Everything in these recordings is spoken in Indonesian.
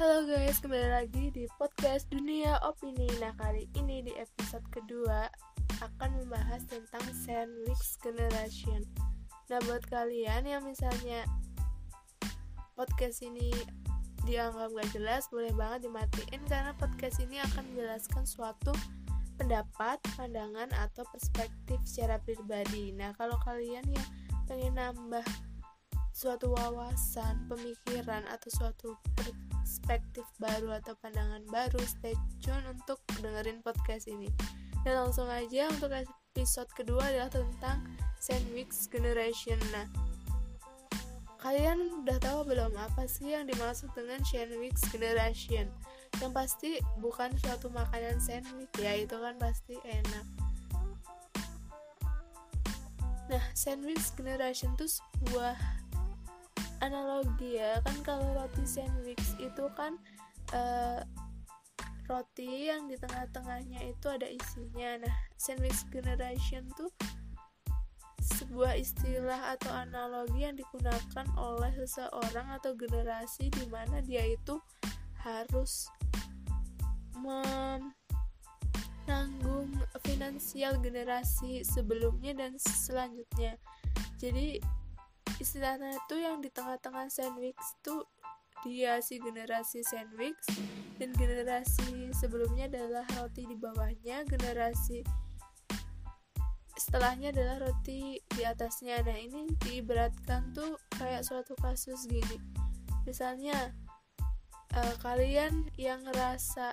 Halo guys, kembali lagi di podcast Dunia Opini. Nah kali ini di episode kedua akan membahas tentang sandwich generation. Nah buat kalian yang misalnya podcast ini dianggap gak jelas Boleh banget dimatiin karena podcast ini akan menjelaskan suatu pendapat, pandangan, atau perspektif secara pribadi. Nah kalau kalian yang pengen nambah suatu wawasan, pemikiran, atau suatu perspektif baru atau pandangan baru stay tune untuk dengerin podcast ini. Dan langsung aja untuk episode kedua adalah tentang sandwich generation. Nah kalian udah tahu belum apa sih yang dimaksud dengan sandwich generation? Yang pasti bukan suatu makanan sandwich ya itu kan pasti enak. Nah sandwich generation itu sebuah analogi ya. Kan kalau roti sandwich itu kan uh, roti yang di tengah-tengahnya itu ada isinya. Nah sandwich generation tuh sebuah istilah atau analogi yang digunakan oleh seseorang atau generasi di mana dia itu harus menanggung finansial generasi sebelumnya dan selanjutnya. Jadi istilahnya itu yang di tengah-tengah sandwich itu dia si generasi sandwich dan generasi sebelumnya adalah roti di bawahnya generasi setelahnya adalah roti di atasnya. Nah ini diibaratkan tuh kayak suatu kasus gini. Misalnya uh, kalian yang ngerasa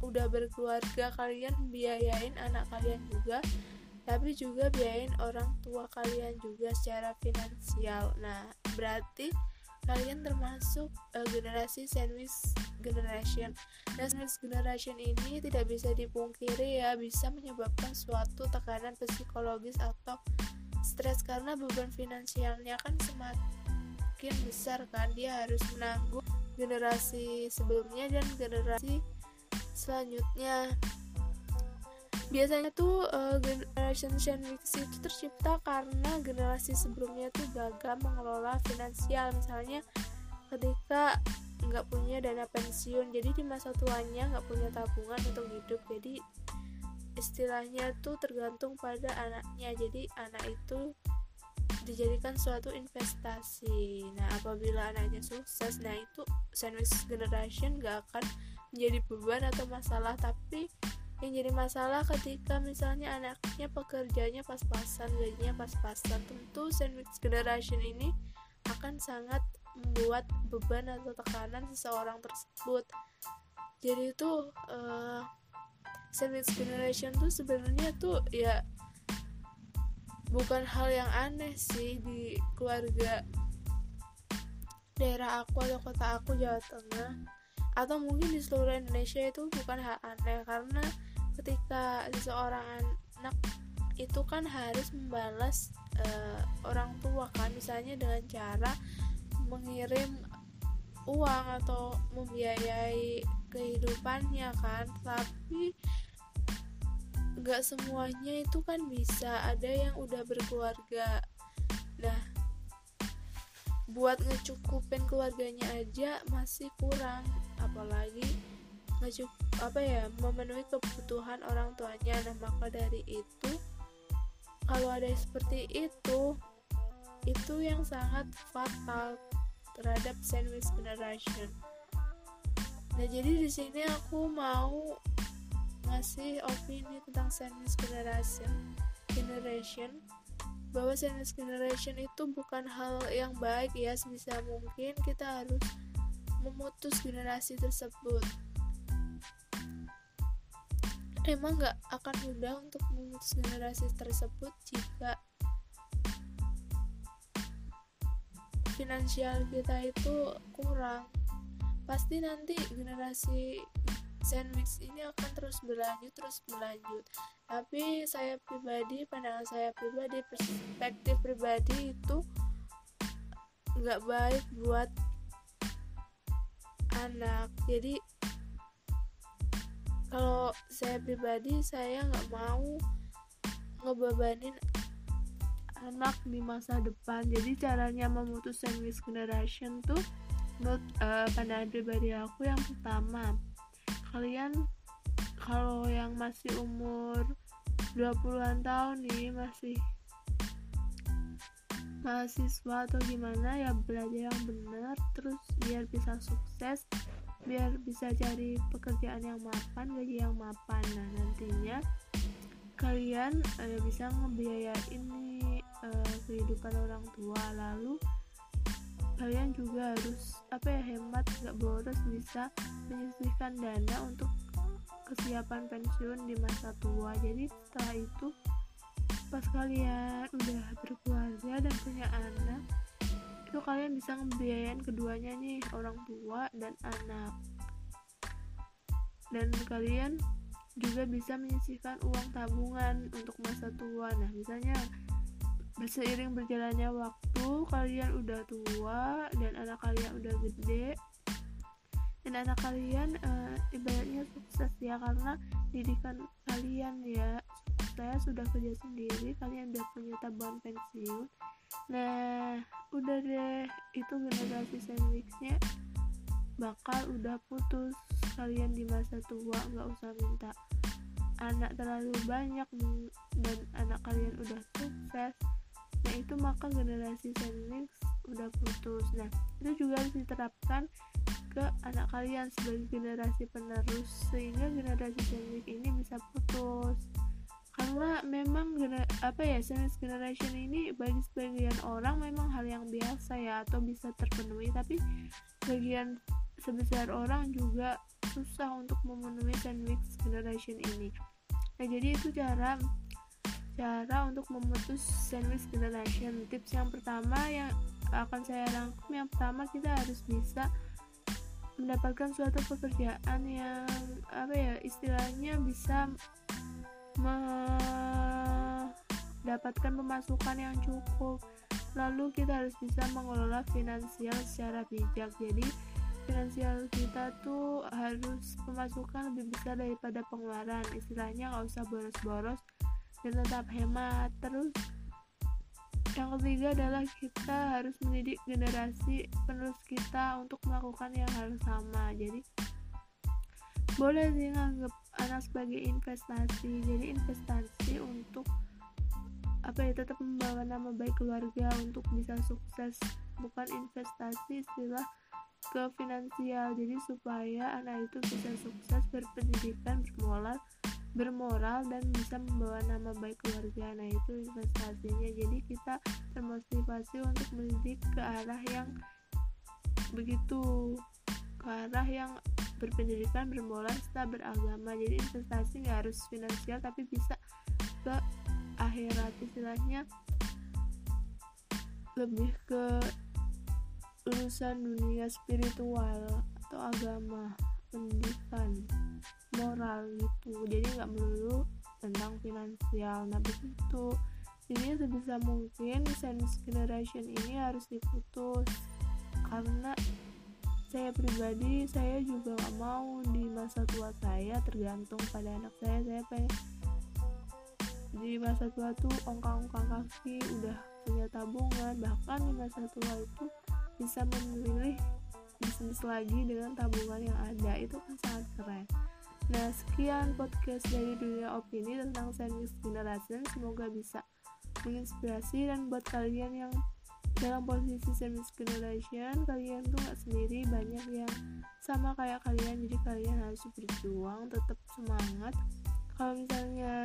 udah berkeluarga kalian biayain anak kalian juga tapi juga biayain orang tua kalian juga secara finansial. Nah berarti kalian termasuk uh, generasi sandwich generation. Nah sandwich generation ini tidak bisa dipungkiri ya bisa menyebabkan suatu tekanan psikologis atau stres karena beban finansialnya kan semakin besar kan. Dia harus menanggung generasi sebelumnya dan generasi selanjutnya biasanya tuh uh, generation sandwich itu tercipta karena generasi sebelumnya tuh gagal mengelola finansial. Misalnya ketika nggak punya dana pensiun jadi di masa tuanya nggak punya tabungan untuk hidup. Jadi istilahnya tuh tergantung pada anaknya. Jadi anak itu dijadikan suatu investasi. Nah apabila anaknya sukses nah itu sandwich generation gak akan menjadi beban atau masalah. Tapi yang jadi masalah ketika misalnya anaknya pekerjaannya pas-pasan gajinya pas-pasan tentu sandwich generation ini akan sangat membuat beban atau tekanan seseorang tersebut. Jadi itu uh, sandwich generation tuh sebenarnya tuh ya bukan hal yang aneh sih di keluarga daerah aku atau kota aku Jawa Tengah. Atau mungkin di seluruh Indonesia itu bukan hal aneh karena ketika seseorang anak itu kan harus membalas uh, orang tua kan misalnya dengan cara mengirim uang atau membiayai kehidupannya kan. Tapi nggak semuanya itu kan bisa ada yang udah berkeluarga. Nah buat ngecukupin keluarganya aja masih kurang apalagi ngajak apa ya memenuhi kebutuhan orang tuanya. Nah maka dari itu kalau ada seperti itu itu yang sangat fatal terhadap sandwich generation. Nah jadi di sini aku mau ngasih opini tentang sandwich generation generation bahwa sandwich generation itu bukan hal yang baik ya sebisa mungkin kita harus memutus generasi tersebut memang nggak akan mudah untuk memutus generasi tersebut jika finansial kita itu kurang. Pasti nanti generasi sandwich ini akan terus berlanjut terus berlanjut. Tapi saya pribadi pandangan saya pribadi perspektif pribadi itu nggak baik buat anak. Jadi kalau saya pribadi saya nggak mau ngebebanin anak di masa depan. Jadi caranya memutus sandwich generation tuh menurut uh, pandangan pribadi aku yang pertama kalian kalau yang masih umur 20-an tahun nih masih mahasiswa atau gimana ya belajar yang benar terus biar bisa sukses biar bisa cari pekerjaan yang mapan gaji yang mapan. Nah nantinya kalian uh, bisa ngebiayain nih uh, kehidupan orang tua. Lalu kalian juga harus apa ya hemat gak boros bisa menyisihkan dana untuk kesiapan pensiun di masa tua. Jadi setelah itu pas kalian udah berkeluarga dan punya anak itu kalian bisa ngebiayain keduanya nih orang tua dan anak. Dan kalian juga bisa menyisihkan uang tabungan untuk masa tua. Nah misalnya seiring berjalannya waktu kalian udah tua dan anak kalian udah gede dan anak kalian uh, ibaratnya sukses ya karena didikan kalian ya saya sudah kerja sendiri kalian udah punya tabungan pensiun. Nah udah deh itu generasi sandwichnya bakal udah putus. Kalian di masa tua nggak usah minta anak terlalu banyak dan anak kalian udah sukses. Nah itu maka generasi sandwich udah putus. Nah itu juga harus diterapkan ke anak kalian sebagai generasi penerus sehingga generasi sandwich ini bisa putus memang apa ya sandwich generation ini bagi sebagian orang memang hal yang biasa ya atau bisa terpenuhi. Tapi bagian sebesar orang juga susah untuk memenuhi sandwich generation ini. Nah jadi itu cara cara untuk memutus sandwich generation. Tips yang pertama yang akan saya rangkum yang pertama kita harus bisa mendapatkan suatu pekerjaan yang apa ya istilahnya bisa mendapatkan pemasukan yang cukup. Lalu kita harus bisa mengelola finansial secara bijak. Jadi finansial kita tuh harus pemasukan lebih besar daripada pengeluaran. Istilahnya nggak usah boros-boros dan tetap hemat. Terus yang ketiga adalah kita harus mendidik generasi penerus kita untuk melakukan yang hal sama. Jadi boleh sih nganggap anak sebagai investasi. Jadi investasi untuk apa ya tetap membawa nama baik keluarga untuk bisa sukses. Bukan investasi istilah ke finansial. Jadi supaya anak itu bisa sukses berpendidikan bermoral bermoral dan bisa membawa nama baik keluarga. Nah itu investasinya. Jadi kita termotivasi untuk mendidik ke arah yang begitu ke arah yang berpendidikan bermoral serta beragama. Jadi investasi nggak harus finansial tapi bisa ke akhirat. Istilahnya lebih ke urusan dunia spiritual atau agama pendidikan moral gitu. Jadi nggak melulu tentang finansial. Nah begitu. Jadi sebisa mungkin sense generation ini harus diputus karena saya pribadi saya juga gak mau di masa tua saya tergantung pada anak saya. Saya pengen di masa tua tuh ongkang-ongkang kaki udah punya tabungan. Bahkan di masa tua itu bisa memilih bisnis lagi dengan tabungan yang ada. Itu kan sangat keren. Nah sekian podcast dari dunia opini tentang sandwich generation. Semoga bisa menginspirasi dan buat kalian yang dalam posisi semi generation kalian tuh gak sendiri banyak yang sama kayak kalian. Jadi kalian harus berjuang tetap semangat. Kalau misalnya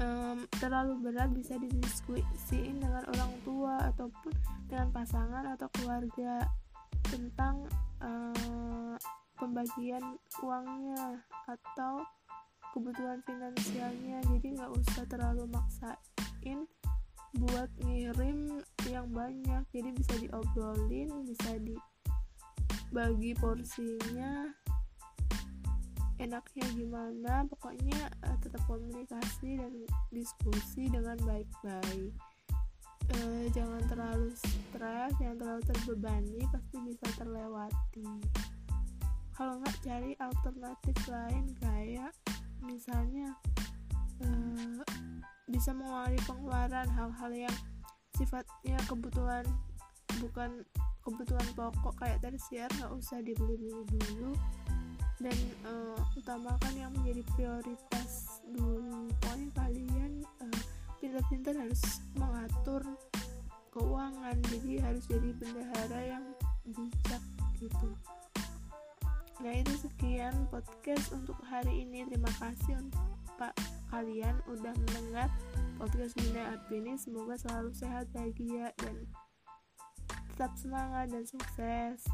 um, terlalu berat bisa didiskusiin dengan orang tua ataupun dengan pasangan atau keluarga tentang uh, pembagian uangnya atau kebutuhan finansialnya. Jadi nggak usah terlalu maksain buat ngirim yang banyak. Jadi bisa diobrolin bisa dibagi porsinya. Enaknya gimana pokoknya uh, tetap komunikasi dan diskusi dengan baik-baik. Uh, jangan terlalu stres jangan terlalu terbebani pasti bisa terlewati. Kalau nggak cari alternatif lain kayak misalnya uh, bisa mengurangi pengeluaran hal-hal yang sifatnya kebutuhan bukan kebutuhan pokok kayak tersier nggak usah dibeli-beli dulu. Dan uh, utamakan yang menjadi prioritas dulu pokoknya kalian uh, pintar-pintar harus mengatur keuangan jadi harus jadi bendahara yang bijak gitu. Nah itu sekian podcast untuk hari ini. Terima kasih untuk pak kalian udah mendengar podcast Bunda ini semoga selalu sehat bahagia dan tetap semangat dan sukses